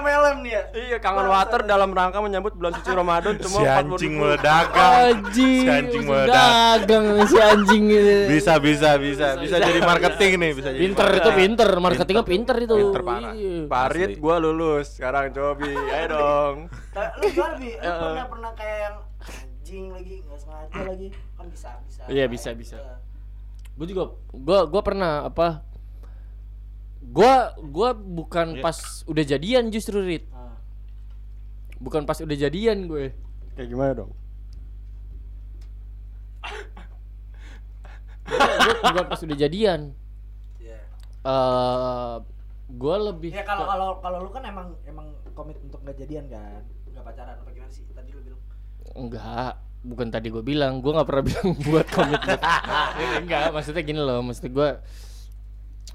MLM nih ya iya kangen water dalam rangka menyambut bulan suci Ramadan cuma Si 40.000. anjing mulai dagang. Anjing, Si anjing mulai dagang. si anjing ini. Bisa bisa bisa bisa jadi marketing nih, bisa jadi. Pinter itu pinter, marketingnya pinter itu. Pinter parah. Parit gua lulus, sekarang cobi, ayo dong. Lu Eh, eh. pernah pernah kayak yang anjing lagi nggak sengaja lagi kan bisa bisa Iya, bisa, bisa. Gue juga gua gua pernah apa? Gua gua bukan Iya. pas udah jadian justru Rit. Ah. Bukan pas udah jadian gue. Kayak gimana dong? Gua bukan pas udah jadian. Iya. Eh gua lebih ya kalau kalau kalau lu kan emang emang komit untuk nggak jadian kan nggak pacaran apa gimana sih tadi lu bilang Enggak, bukan tadi gue bilang, gue nggak pernah bilang buat komitmen. enggak, maksudnya gini loh, maksudnya gue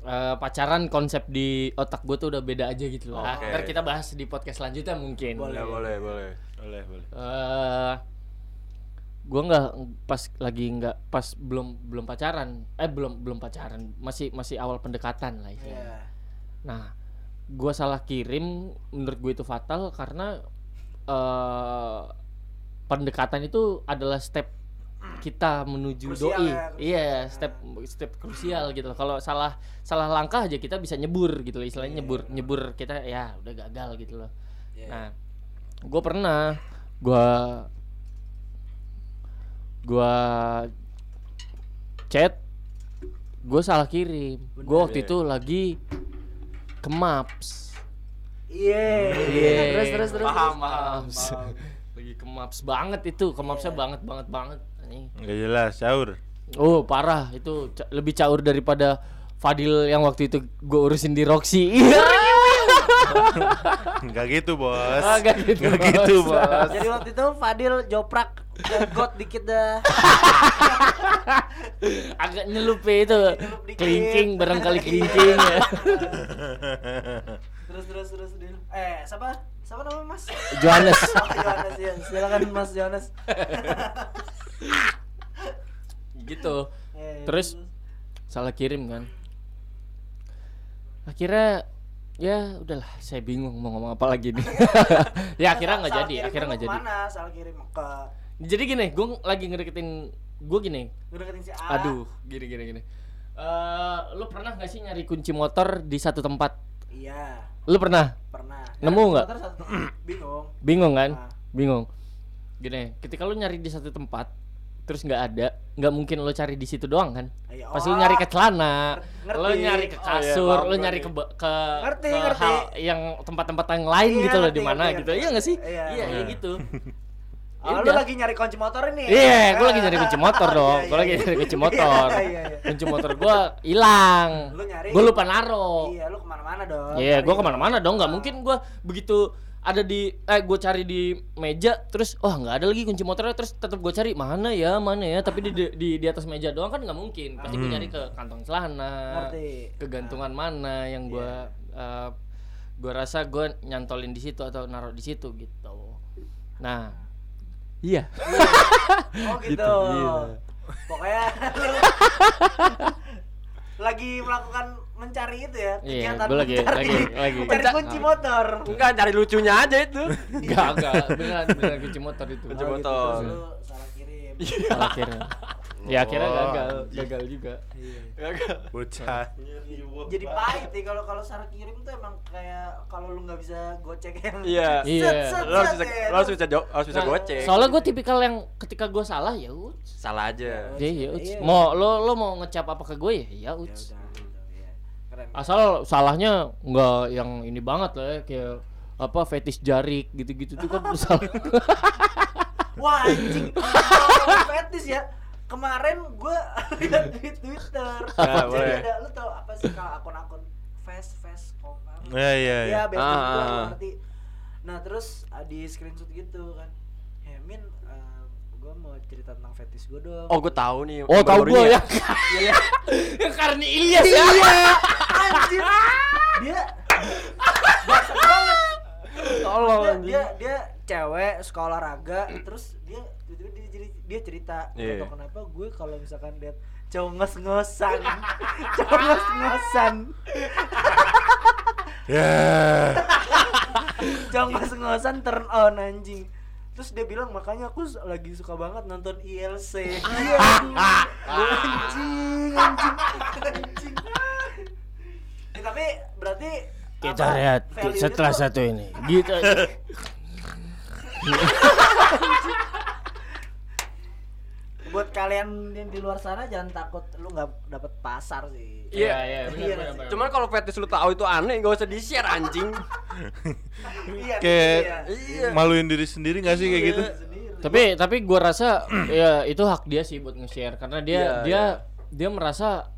eh, pacaran konsep di otak gue tuh udah beda aja gitu loh. Oke. Ntar kita bahas di podcast selanjutnya mungkin. Boleh. Ya boleh, boleh. Boleh boleh. Eh, gue nggak pas lagi nggak pas belum belum pacaran, eh belum belum pacaran, masih masih awal pendekatan lah. Iya. Nah, gua salah kirim menurut gue itu fatal karena eh pendekatan itu adalah step kita menuju Krusial doi. ya. Iya, step step krusial gitu. Kalau salah salah langkah aja kita bisa nyebur gitu loh. Istilahnya nyebur nyebur kita ya udah gagal gitu loh. Iya. Nah, gue pernah gua gua chat gue salah kirim gue waktu itu lagi ke Maps Iya. Iya. Terus terus terus. Paham, terus. paham. Maps. lagi ke Maps banget itu ke Mapsnya Iya. banget banget banget. Enggak jelas, caur. oh parah itu ca- lebih caur daripada Fadil yang waktu itu gue urusin di Roxy iya Enggak gitu, Bos. Ah, nggak gitu, Nggak gitu, Bos. Jadi waktu itu Fadil joprak got dikit dah. agak nyelup ya itu Nyelup dikit. kelingking barangkali kelingking ya Terus terus terus Dil. Eh, siapa? Siapa namanya Mas? Johannes Oh, Johannes ya. Silakan Mas Johannes. gitu Eh, Terus? salah kirim kan akhirnya ya udahlah saya bingung mau ngomong apa lagi nih ya akhirnya nggak jadi akhirnya nggak jadi Ke mana? Salah kirim ke jadi gini gue lagi ngedeketin gue gini ngedeketin si A. aduh gini gini gini Eh, lu pernah nggak sih nyari kunci motor di satu tempat Iya, lu pernah pernah. Nemu nggak? Bingung. bingung kan Ah. bingung gini ketika lu nyari di satu tempat terus nggak ada nggak mungkin lo cari di situ doang kan Iya, pasti lu oh. nyari ke celana Ngerti. lo nyari ke Oh, iya, kasur lo nyari ke ke Ngerti, ke ngerti. hal yang tempat-tempat yang lain Iya, gitu loh di mana gitu iya nggak sih Iya. iya iya Iya. gitu Oh, lu lagi nyari kunci motor ini? Iya, gue lagi nyari kunci motor dong. Iya, Gue iya, lagi iya. nyari kunci motor. Iya, iya, iya. Kunci motor gue hilang. Lu nyari? Gue lupa naro. Iya, lu ke mana-mana dong. Iya, Nyari gue ke mana-mana dong. Nggak mungkin gue begitu ada di eh gue cari di meja terus wah nggak ada lagi kunci motornya terus tetap gue cari mana ya mana ya tapi di, di di atas meja doang kan nggak mungkin pasti gue nyari ke kantong celana Ngerti. kegantungan mana yang gue eh, gue rasa gue nyantolin di situ atau naruh di situ gitu nah iya Oh gitu. iya. Pokoknya lagi melakukan mencari itu ya Iya, kegiatan gua lagi- mencari, lagi- lagi. mencari Menca- kunci motor. Enggak cari lucunya aja itu. Enggak, enggak, beneran, beneran kunci motor itu. Kunci Oh, motor. Gitu, terus lu salah kirim. Salah akhirnya. Ya akhirnya Oh, gagal, gagal juga. Gagal. bocah Jadi pahit nih kalau kalau salah kirim tuh emang kayak kalau lu nggak bisa gocek yang Iya. Iya. Lo harus bisa ya. lo harus bisa harus bisa Nah, gocek. Soalnya gue tipikal yang ketika gue salah ya uts. Salah aja. Ya ya uts. Iya. Mau lo lo mau ngecap apa ke gue ya ya Ya uts. iya. Asal salahnya nggak yang ini banget lah ya kayak apa fetish jarik gitu-gitu tuh kan salah. Wah anjing, Kalau fetis ya. Kemarin gue lihat di Twitter. Ya, Jadi ada lu tau apa sih kalau akun-akun fast fast kok ya ya ya Iya, best friend Ah, ah, ah. ngerti. Nah, terus ah, di screenshot gitu kan. Ya, Min, eh, gua mau cerita tentang fetish gua dong. Oh, gue tahu nih. Oh, tahu gue ya. Iya, iya. Yang karena Ilyas ya. Iya, anjir. Dia. Tolong Dia, dia dia cewek suka olahraga, terus dia tiba-tiba dia, jadi- dia cerita, Iya. "Nggak tahu kenapa gue kalau misalkan lihat cowok ngos-ngosan, cowok ngos-ngosan, ya cowok ngos-ngosan turn on anjing." Terus dia bilang makanya aku lagi suka banget nonton ILC. Iya. anjing, anjing, anjing. Ya, tapi berarti Kita apa, lihat setelah satu ini. Gitu. buat kalian yang di luar sana jangan takut lu nggak dapet pasar sih. Iya, iya, Iya, benar. Cuman kalau fetish lu tahu itu aneh, gak usah di-share anjing. Iya. kayak iya. Iya. maluin diri sendiri gak sih kayak gitu tapi tapi gua rasa ya itu hak dia sih buat nge-share karena dia Iya, dia iya. dia merasa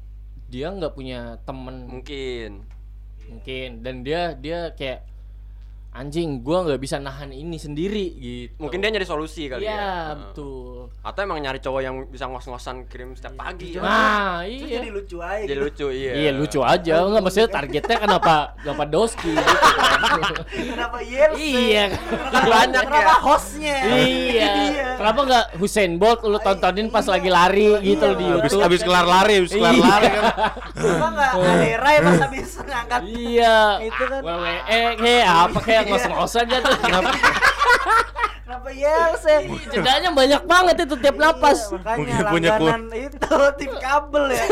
dia nggak punya temen Mungkin. mungkin dan dia dia kayak anjing gua nggak bisa nahan ini sendiri gitu Mungkin dia nyari solusi kali Iya, ya. betul Atau emang nyari cowok yang bisa ngos-ngosan kirim setiap pagi. ya. nah Terus iya jadi lucu aja. Jadi gitu. lucu, iya. iya lucu aja nggak maksudnya targetnya kenapa kenapa doski gitu kan. Kenapa YLC? iya Kan banyak Kenapa ya. hostnya? iya kenapa nggak Hussein Bolt lu tontonin pas lagi lari gitu Iya. di habis YouTube habis kelar lari habis kelar Iya. lari kan Kenapa nggak ada Rai pas habis ngangkat? Iya. Itu kan. WWE kayak apa kayak Iya. ngos-ngosan aja tuh. Kenapa? Kenapa YLC? Jedanya banyak banget itu tiap napas. Iya, makanya Mungkin punya itu tip kabel ya.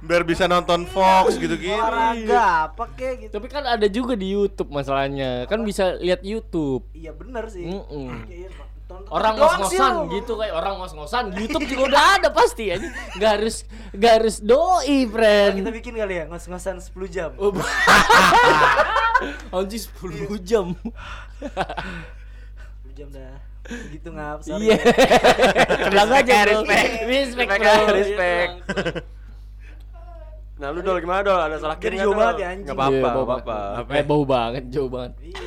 biar bisa nonton Fox gitu-gitu Olahraga apa kek gitu. Tapi kan ada juga di YouTube masalahnya. Kan bisa lihat YouTube. Iya bener sih. Iya, tonton- Orang sih ngos-ngosan gitu kayak orang ngos-ngosan YouTube juga udah ada pasti aja. Gak harus gak harus doi, Kita friend. bikin kali ya ngos-ngosan 10 jam. Oh, Anjir 10 jam. 10 jam dah. Gitu ngap. sorry Iya. ya. Tenang aja, respect. Respect, Respect, respect. Nah, lu dol gimana dol? Ada salah Jadi kirim jauh nggak, banget ya, anjing. Nggak apa-apa, Iya, apa-apa. banget. Eh, bau banget, jauh banget. Iya.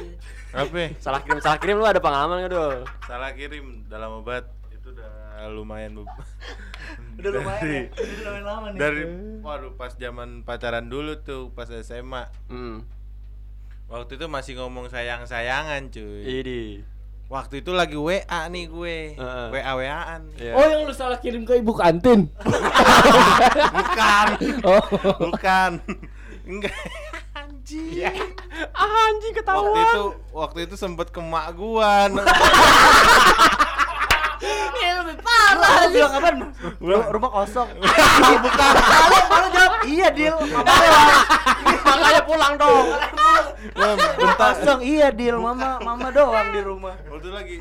apa ya? Salah kirim, salah kirim lu ada pengalaman nggak dol? salah kirim dalam obat itu udah lumayan bu Udah lumayan ya. Dari- Udah lumayan lama nih. dari waduh pas zaman pacaran dulu tuh pas SMA Hmm. Waktu itu masih ngomong sayang sayangan cuy Ini. waktu itu lagi WA nih gue Heeh. WA WAan Iya. Oh, yang lu salah kirim ke ibu kantin. bukan Oh. bukan enggak anjing Ah, anjing waktu ketahuan. itu waktu itu sempet ke mak gua Ini lebih parah. Lu bilang? Ru- Rumah kosong. Bukan. Malu, malu jawab. Iya, doang. Makanya pulang dong. Bentar kosong. Iya, Dil. Mama mama doang di rumah. waktu itu lagi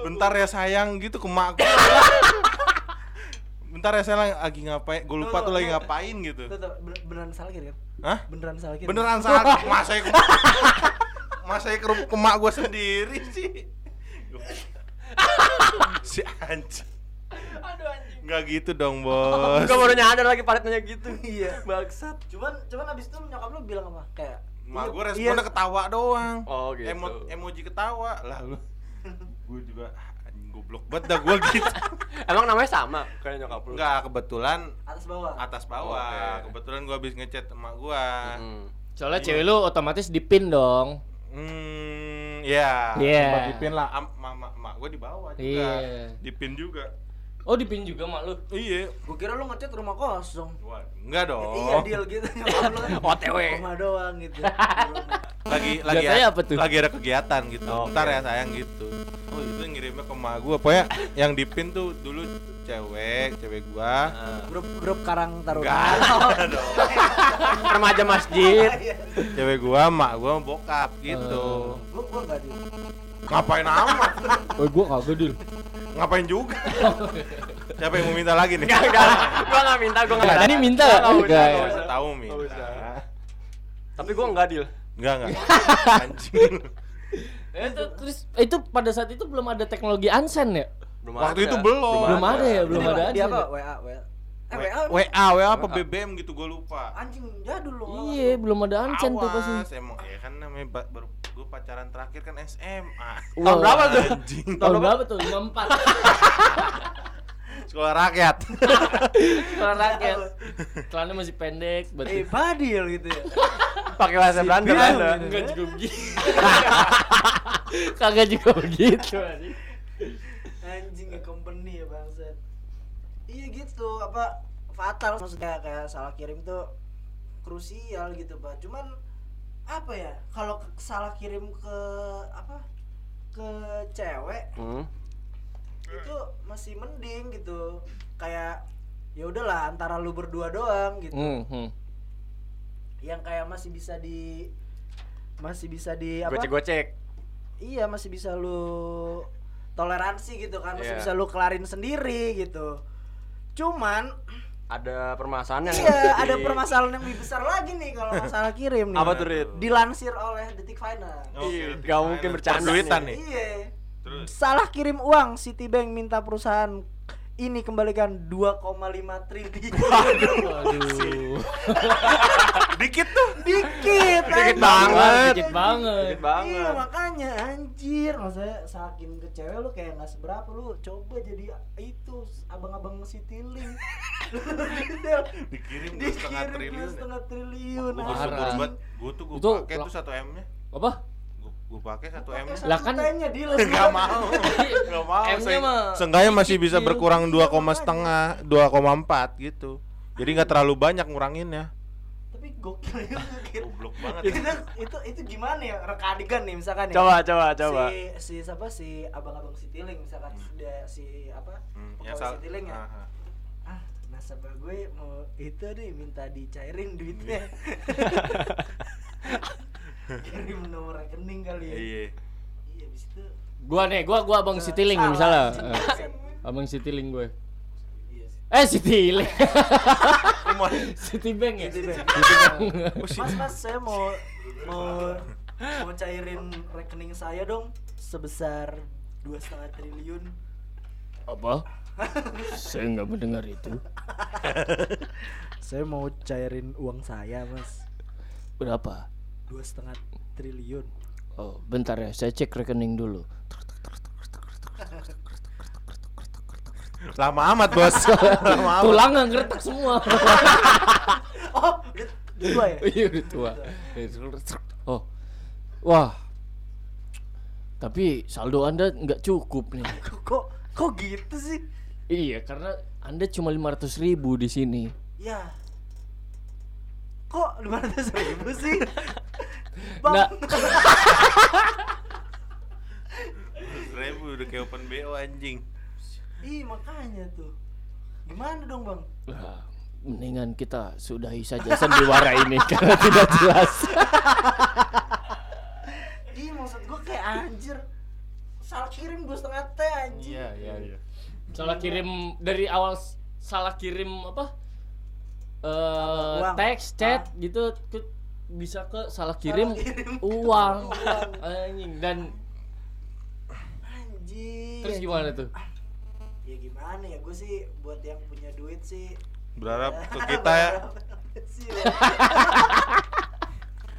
bentar ya sayang gitu ke mak bentar ya sayang lagi ngapain gue lupa tuh lagi ngapain gitu Tuh, beneran salah kan? Hah? Beneran salah kiri. beneran salah masa ya ke masa ya ke, rum- ke mak gue sendiri sih si anjing nggak gitu dong bos Gua baru nyadar lagi paletnya gitu. Iya. Bangsat. Cuman cuman abis itu nyokap lu bilang apa? Kayak Mak Iya, gue responnya iya. ketawa doang. Oh, gitu. Emo- emoji ketawa lah lu. gue juga anjing goblok banget dah gue gitu. Emang namanya sama kayak nyokap lu? Enggak, kebetulan atas bawah atas bawah. Oke. Kebetulan gue habis ngechat emak gua. Hmm. Soalnya cewek lu otomatis dipin dong. Hmm, ya. Iya. Sempat dipin lah. Am, mama, mak gue di bawah juga. Iya. Dipin juga. Oh, dipin juga mak lu. Iya. gue kira lu ngechat rumah kosong Wah, enggak dong. iya deal gitu lu kan OTW. rumah doang gitu lagi lagi Jatuhnya apa tuh? lagi ada kegiatan gitu. Oh, Ntar ya sayang gitu. Oh, itu ngirimnya ke emak gua. Pokoknya yang dipin tuh dulu cewek, cewek gua. Nah, grup grup Karang Taruna Enggak ada dong. remaja masjid. Cewek gua, emak gua bokap gitu. gua gua enggak deal Ngapain amat? Oh, gua kagak dul. Ngapain juga? Siapa yang mau minta lagi nih? Enggak, enggak. Gua enggak minta, gua enggak. Tadi minta. Enggak, enggak usah, Enggak. enggak usah. Tahu minta. Tapi gua enggak deal. Enggak enggak. Anjing. Eh, Itu terus itu pada saat itu belum ada teknologi Ansen ya? Belum Waktu ada. itu belum. Belum ada ya, belum ada dia apa ya? WA WA eh WA, WA WA, WA apa BBM gitu gua lupa. anjing jadul lu Iya, belum ada Ansen tuh Awas, pasti. emang ya kan namanya ba- baru gue pacaran terakhir kan SMA. Tahun berapa tuh? Anjing. Tahun berapa tuh? 54. Sekolah rakyat. Sekolah rakyat. Celananya masih pendek, eh berarti. badil gitu ya Pakai bahasa Belanda gitu. Enggak juga begitu. Kagak juga begitu. anjing. anjing ya company ya bangsat iya gitu apa fatal maksudnya kayak salah kirim tuh krusial gitu pak cuman apa ya kalau salah kirim ke apa ke cewek Hmm. itu masih mending gitu kayak ya udahlah antara lu berdua doang gitu Hmm, hmm. yang kayak masih bisa di masih bisa di apa Gocek-gocek. iya masih bisa lu toleransi gitu kan masih Iya. bisa lu kelarin sendiri gitu cuman Ada permasalahan yang iya ada permasalahan yang lebih besar lagi nih kalau masalah kirim nih Apa tuh, Rit? dilansir oleh detik final Iya, Oke, nggak mungkin bercanda nih. nih. iya Terus salah kirim uang Citibank minta perusahaan ini kembalikan 2,5 triliun Aduh. dikit tuh. dikit Dikit banget. Dikit banget. Dikit banget. Iya makanya anjir Maksudnya saking ke cewek lu kayak gak seberapa Lu coba jadi itu Abang-abang Citylink Dikirim dua Dikirim setengah triliun. setengah triliun Gue banget. Tuh gue pakai tuh satu m nya. Apa? Gue pakai satu m nya. Lah kan- Tanya dia Gak mau. Gak mau. M-nya Seng- mah Seenggaknya masih bisa kecil. berkurang dua koma setengah, dua koma empat gitu. Jadi nggak terlalu banyak nguranginnya. Tapi gokil gitu Goblok banget. itu, itu, itu gimana ya reka adegan nih misalkan ya Coba, coba, coba. si si siapa si abang-abang Citylink misalkan dia si apa Hmm, pegawai yang sal- Citylink ya Aha. ah nasabah gue mau itu nih minta dicairin duitnya kirim nomor rekening kali ya Iya. iya abis itu Gua nih, gua gua Abang Citylink Salah, misalnya. Eh, Abang Citylink gue. iya sih Eh Citylink. Cuma- Citibank ya? Citibank. Oh, sih. mas mas saya mau mau mau cairin rekening saya dong sebesar dua setengah triliun Apa? Saya nggak mendengar itu. saya mau cairin uang saya mas Berapa? Dua setengah triliun Oh, bentar ya, saya cek rekening dulu. Lama amat bos. Lama amat. Tulang nggak ngeretak semua. oh dua ya Iya udah tua. Oh, wah. Tapi saldo anda nggak cukup nih. kok kok gitu sih Iya, karena anda cuma 500 ribu di sini. ya kok lima ratus ribu sih Nggak. Ribu udah kayak open BO anjing. ih makanya tuh gimana dong bang Lah, mendingan kita sudahi saja sandiwara ini karena tidak jelas. ih maksud gue kayak anjir salah kirim dua setengah t anjir iya, iya. Salah kirim dari awal salah kirim apa? Eh Uang. teks, chat Ah. gitu ke- bisa ke salah kirim, kirim uang. uang. Anjing dan anjir terus gimana tuh? ya gimana ya gue sih buat yang punya duit sih Berharap ke kita ya.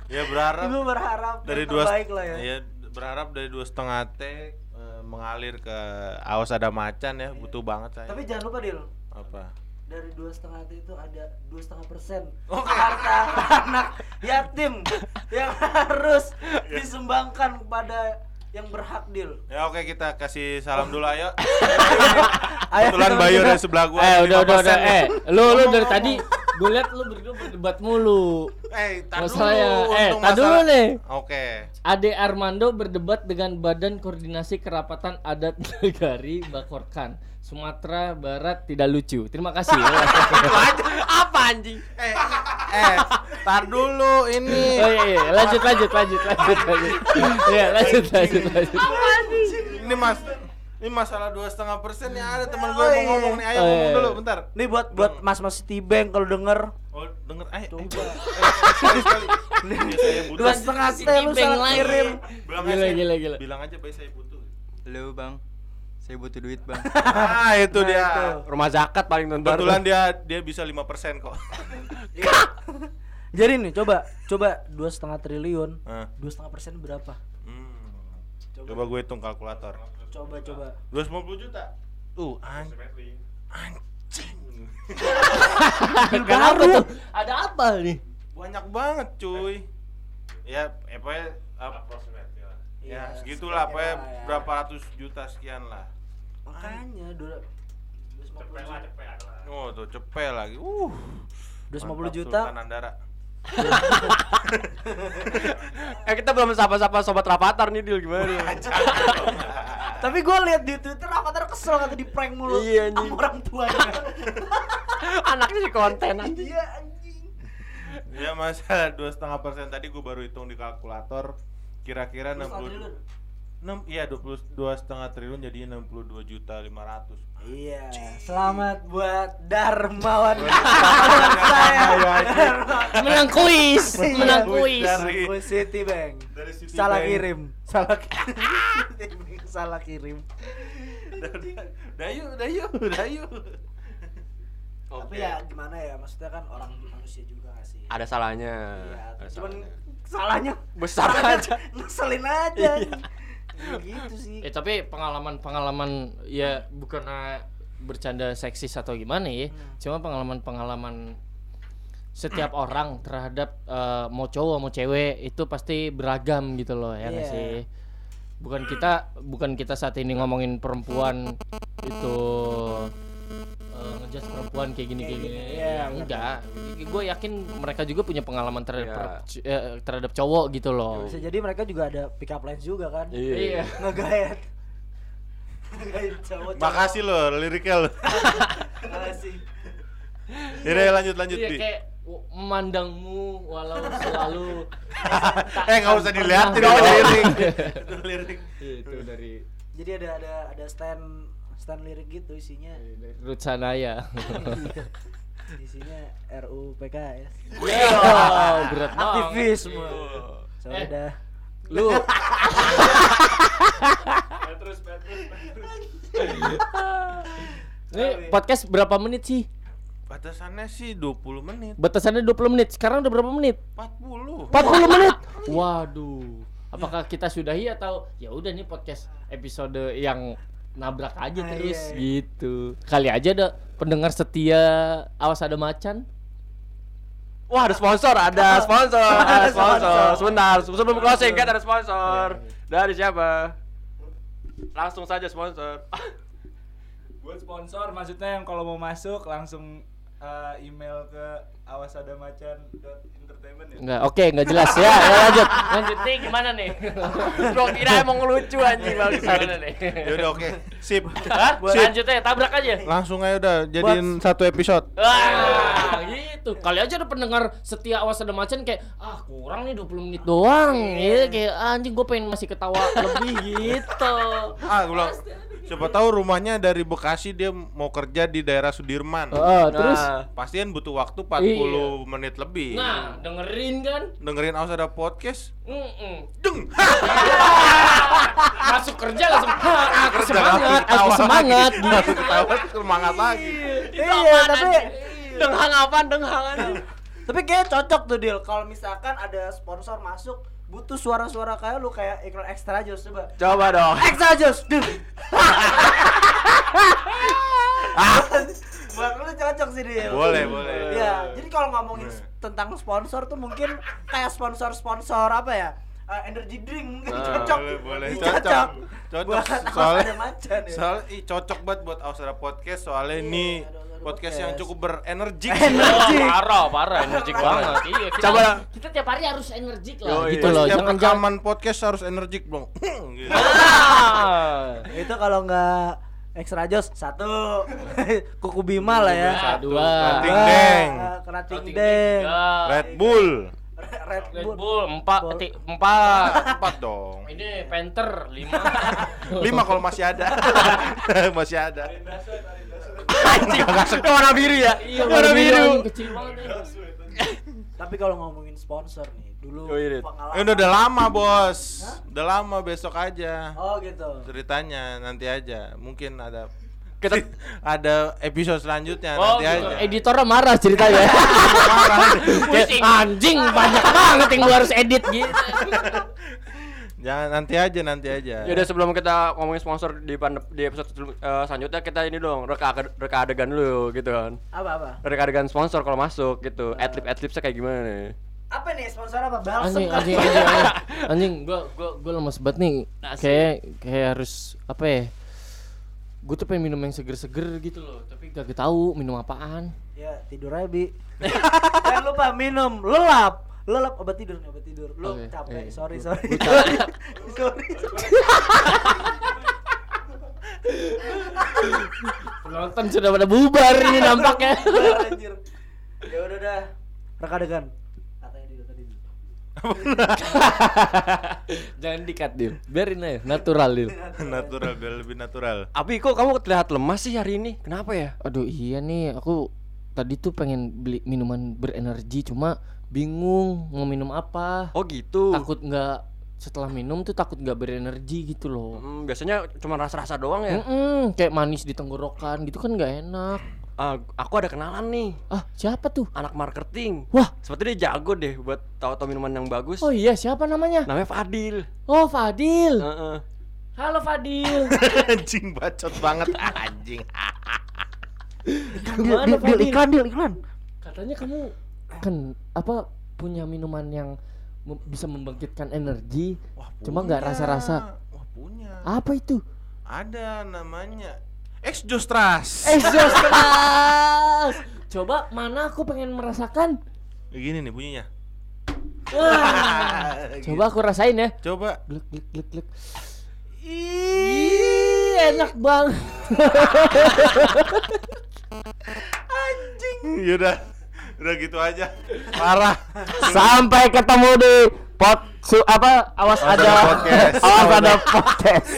Ya berharap Gue berharap dari dua terbaik lah ya. Iya, berharap dari dua setengah T eh, mengalir ke awas ada macan ya, butuh banget saya. Tapi jangan lupa Dil, apa? Dari dua setengah itu ada dua setengah persen Oke. harta anak yatim yang harus disumbangkan kepada yang berhak Dil. Ya oke kita kasih salam dulu ayo. Ayo, Kebetulan Bayu dari sebelah gua. Eh udah udah 5% udah eh lu lu dari tadi gue liat lu berdua berdebat mulu. Eh, tar dulu. Masalahnya eh tar dulu nih. Oke. Ade Armando berdebat dengan Badan Koordinasi Kerapatan Adat Negari Bakorkan. Sumatera Barat tidak lucu. Terima kasih. Apa anjing? Eh, eh, tar dulu ini. Oh iya, iya. lanjut lanjut lanjut lanjut lanjut. Iya lanjut lanjut lanjut. Ini mas, ini masalah dua setengah persen ya ada teman gue Oh, mau iya. ngomong nih. Ayo Oh, ngomong iya. dulu bentar. Nih buat buat mas-mas Citibank kalau denger Oh denger, ayo. Eh. Iya, saya butuh. dua setengah T lu salah kirim. Bilang Gila, aja, gila, gila. Bilang aja baik saya butuh. Halo bang, saya butuh duit bang. Ah itu Nah, dia. itu. Rumah zakat paling nonton. Kebetulan dia dia bisa 5% kok. Jadi nih coba coba dua setengah triliun dua setengah persen berapa? hmm. Coba gue hitung kalkulator. Coba coba. 250 juta. Uh, an anjing. Kenapa tuh? Ada apa nih? Banyak banget, cuy. Ya, apa ya? Ya, Iya, segitulah, apa ya, ya. berapa ratus juta sekian lah. Makanya dua Oh, tuh cepet lagi. Uh. 250 mantap, juta Sultan Andara. eh kita belum sapa-sapa sobat rapatar nih Dil gimana? Tapi gue lihat di Twitter Avatar kesel kata di prank mulu Iya, sama orang tuanya. Anaknya si konten anjing. Iya anjing. Ya masa dua setengah persen tadi gue baru hitung di kalkulator kira-kira Dua 60 triliun. Enam iya dua puluh dua setengah triliun jadi 62 juta 500 Iya, selamat buat Darmawan kawan saya. Menang kuis, Iya. menang kuis. Dari- Dari Citibank. Dari Citibank. Salah kirim, salah kirim. salah kirim. Dayu, dayu, dayu. Tapi ya gimana ya, maksudnya kan orang manusia juga gak sih? Ada salahnya. Iya, Ada cuman salahnya. salahnya Besar salahnya aja. Ngeselin aja. anjing. Ya gitu sih. Eh tapi pengalaman-pengalaman ya bukan ah, bercanda seksis atau gimana ya. Cuma pengalaman-pengalaman setiap orang terhadap eh, mau cowok mau cewek itu pasti beragam gitu loh ya Iya. sih. Bukan kita bukan kita saat ini ngomongin perempuan itu eh, ngejudge perempuan kayak gini kayak gini. Iya, Ya, enggak. Gue yakin mereka juga punya pengalaman terhadap Iya. eh, terhadap cowok gitu loh. Bisa jadi mereka juga ada pick up lines juga kan. Iya. Cowok. Makasih lo liriknya lo. Makasih. Yaudah lanjut lanjut Iya kayak memandangmu walau selalu Eh nggak usah dilihatin usah. lirik. Itu lirik. itu dari Jadi ada ada ada stand stand lirik gitu isinya. Ruth Sanaya. Isinya RU PKS. Wow, berat banget. Aktivisme. So Eh. udah. Lu Ini podcast berapa menit sih? Batasannya sih 20 menit. Batasannya 20 menit. Sekarang udah berapa menit? 40. 40 menit. Waduh. Apakah kita sudahi atau ya udah nih podcast episode yang nabrak aja Ah, terus iya, iya. gitu. Kali aja ada pendengar setia awas ada macan. Wah ada sponsor, ada sponsor, ada sponsor. Sebentar, sebelum closing kan ada sponsor. Dari siapa? Langsung saja sponsor. buat sponsor maksudnya yang kalau mau masuk langsung eh, email ke awasadamacan.entertainment ya Enggak, oke, enggak jelas ya. ya lanjut. Lanjut nih gimana nih? Gua kira emang lucu anjing bang. gimana nih? Ya udah oke. Sip. Hah? Sip. Lanjut aja, tabrak aja. Langsung aja udah jadiin satu episode. Wah, gitu. Kali aja ada pendengar setia awas ada macan kayak ah kurang nih 20 menit doang. Iya, kayak anjing gue pengen masih ketawa lebih gitu. Ah, gue bilang siapa tahu rumahnya dari Bekasi dia mau kerja di daerah Sudirman. Terus Nah, Pastiin butuh waktu 40 Iya. menit lebih. nah, dengerin kan? Dengerin Aus ada podcast. Mm-mm. Deng. Masuk kerja langsung "Hah, aku Kerja semangat, aku ketawa semangat lagi. Langsung ketawa semangat lagi. Iya, tapi denghang apa denghang. Tapi kayak cocok tuh deal kalau misalkan ada sponsor masuk butuh suara-suara kayak lu kayak iklan ekstra jos coba. Coba dong. Ekstra jos. Buat lu cocok sih deal. Boleh, boleh. Iya, jadi kalau ngomongin tentang sponsor tuh mungkin kayak sponsor-sponsor apa ya? Eh, energy drink mungkin Ah, cocok. boleh, Cocok. cocok. Buat Soalnya- ada macan ya. Cocok banget buat Austra Podcast soalnya Iya, ini Austra podcast yang cukup berenergik. Oh, parah, parah, energik banget. Iya, kita, Coba. kita tiap hari harus energik lah, Yoi. gitu loh. Setiap Jangan jangan. rekaman podcast harus energik, Bang. Gitu. Ah. Itu kalau nggak ekstra jos satu kuku bima lah ya. Dua, Dua. dua. Kerating deng. Kerating deng. Red Bull. Red Red Bull. Bull empat, Bull. empat. Empat dong. Ini Panther lima. Lima kalau masih ada. masih ada. Anjing warna biru ya. Iya, warna biru. anjing, kecil banget. ya. Tapi kalau ngomongin sponsor nih, dulu Oh, iya, pengalaman. Eh, udah, udah lama, Bos. Udah lama besok aja. Oh gitu. Ceritanya nanti aja. Mungkin ada Kita ada episode selanjutnya Oh, nanti gitu. aja. editornya marah ceritanya. Kayak, anjing banyak banget yang lu harus edit gitu. Jangan nanti aja, nanti aja. Ya udah sebelum kita ngomongin sponsor di di episode eh, selanjutnya kita ini dong reka reka adegan dulu gitu kan. Apa apa? Reka adegan sponsor kalau masuk gitu. Adlib adlibnya kayak gimana nih? Apa nih sponsor apa? Balsem Anjing, kan? anjing, anjing, anjing, anjing, gua, gua, gua lemes banget nih. Kayak, kayak harus apa ya? Gue tuh pengen minum yang seger-seger gitu loh, tapi gak tahu minum apaan. Ya tidur aja bi. Jangan lupa minum lelap. Lelap obat tidur nih obat tidur. Lu Oke, capek. iya. Sorry sorry. Gua sorry. Penonton sudah pada bubar ini nampaknya. Anjir. Ya udah dah. Reka adegan. Katanya di tadi. Jangan dikat Dil, biarin aja, natural Dil. natural biar lebih natural. Abi kok kamu terlihat lemas sih hari ini? Kenapa ya? Aduh iya nih, aku tadi tuh pengen beli minuman berenergi, cuma bingung mau minum apa. Oh gitu. Takut nggak setelah minum tuh takut nggak berenergi gitu loh. Hmm, biasanya cuma rasa-rasa doang ya. Mm-mm, kayak manis di tenggorokan gitu kan nggak enak. Ah, aku ada kenalan nih, Ah siapa tuh? anak marketing. Wah, Seperti dia jago deh buat tahu-tahu minuman yang bagus. oh iya siapa namanya? Namanya Fadil. Oh Fadil. Heeh. Halo Fadil. anjing bacot banget anjing. Gimana Fadil? iklan iklan. Katanya kamu kan apa punya minuman yang mem- bisa membangkitkan energi. Wah, Cuma nggak punya. rasa-rasa. Wah, punya. Apa itu? Ada namanya Ex Jostras. Exhaust keras. Coba mana aku pengen merasakan. Begini nih bunyinya. Wah. Coba aku rasain ya. Coba. Glek glek glek glek. Ih, enak banget. Yaudah udah gitu aja. Parah. Sampai ketemu di pot su apa awas, awas ada, ada podcast. awas ada podcast.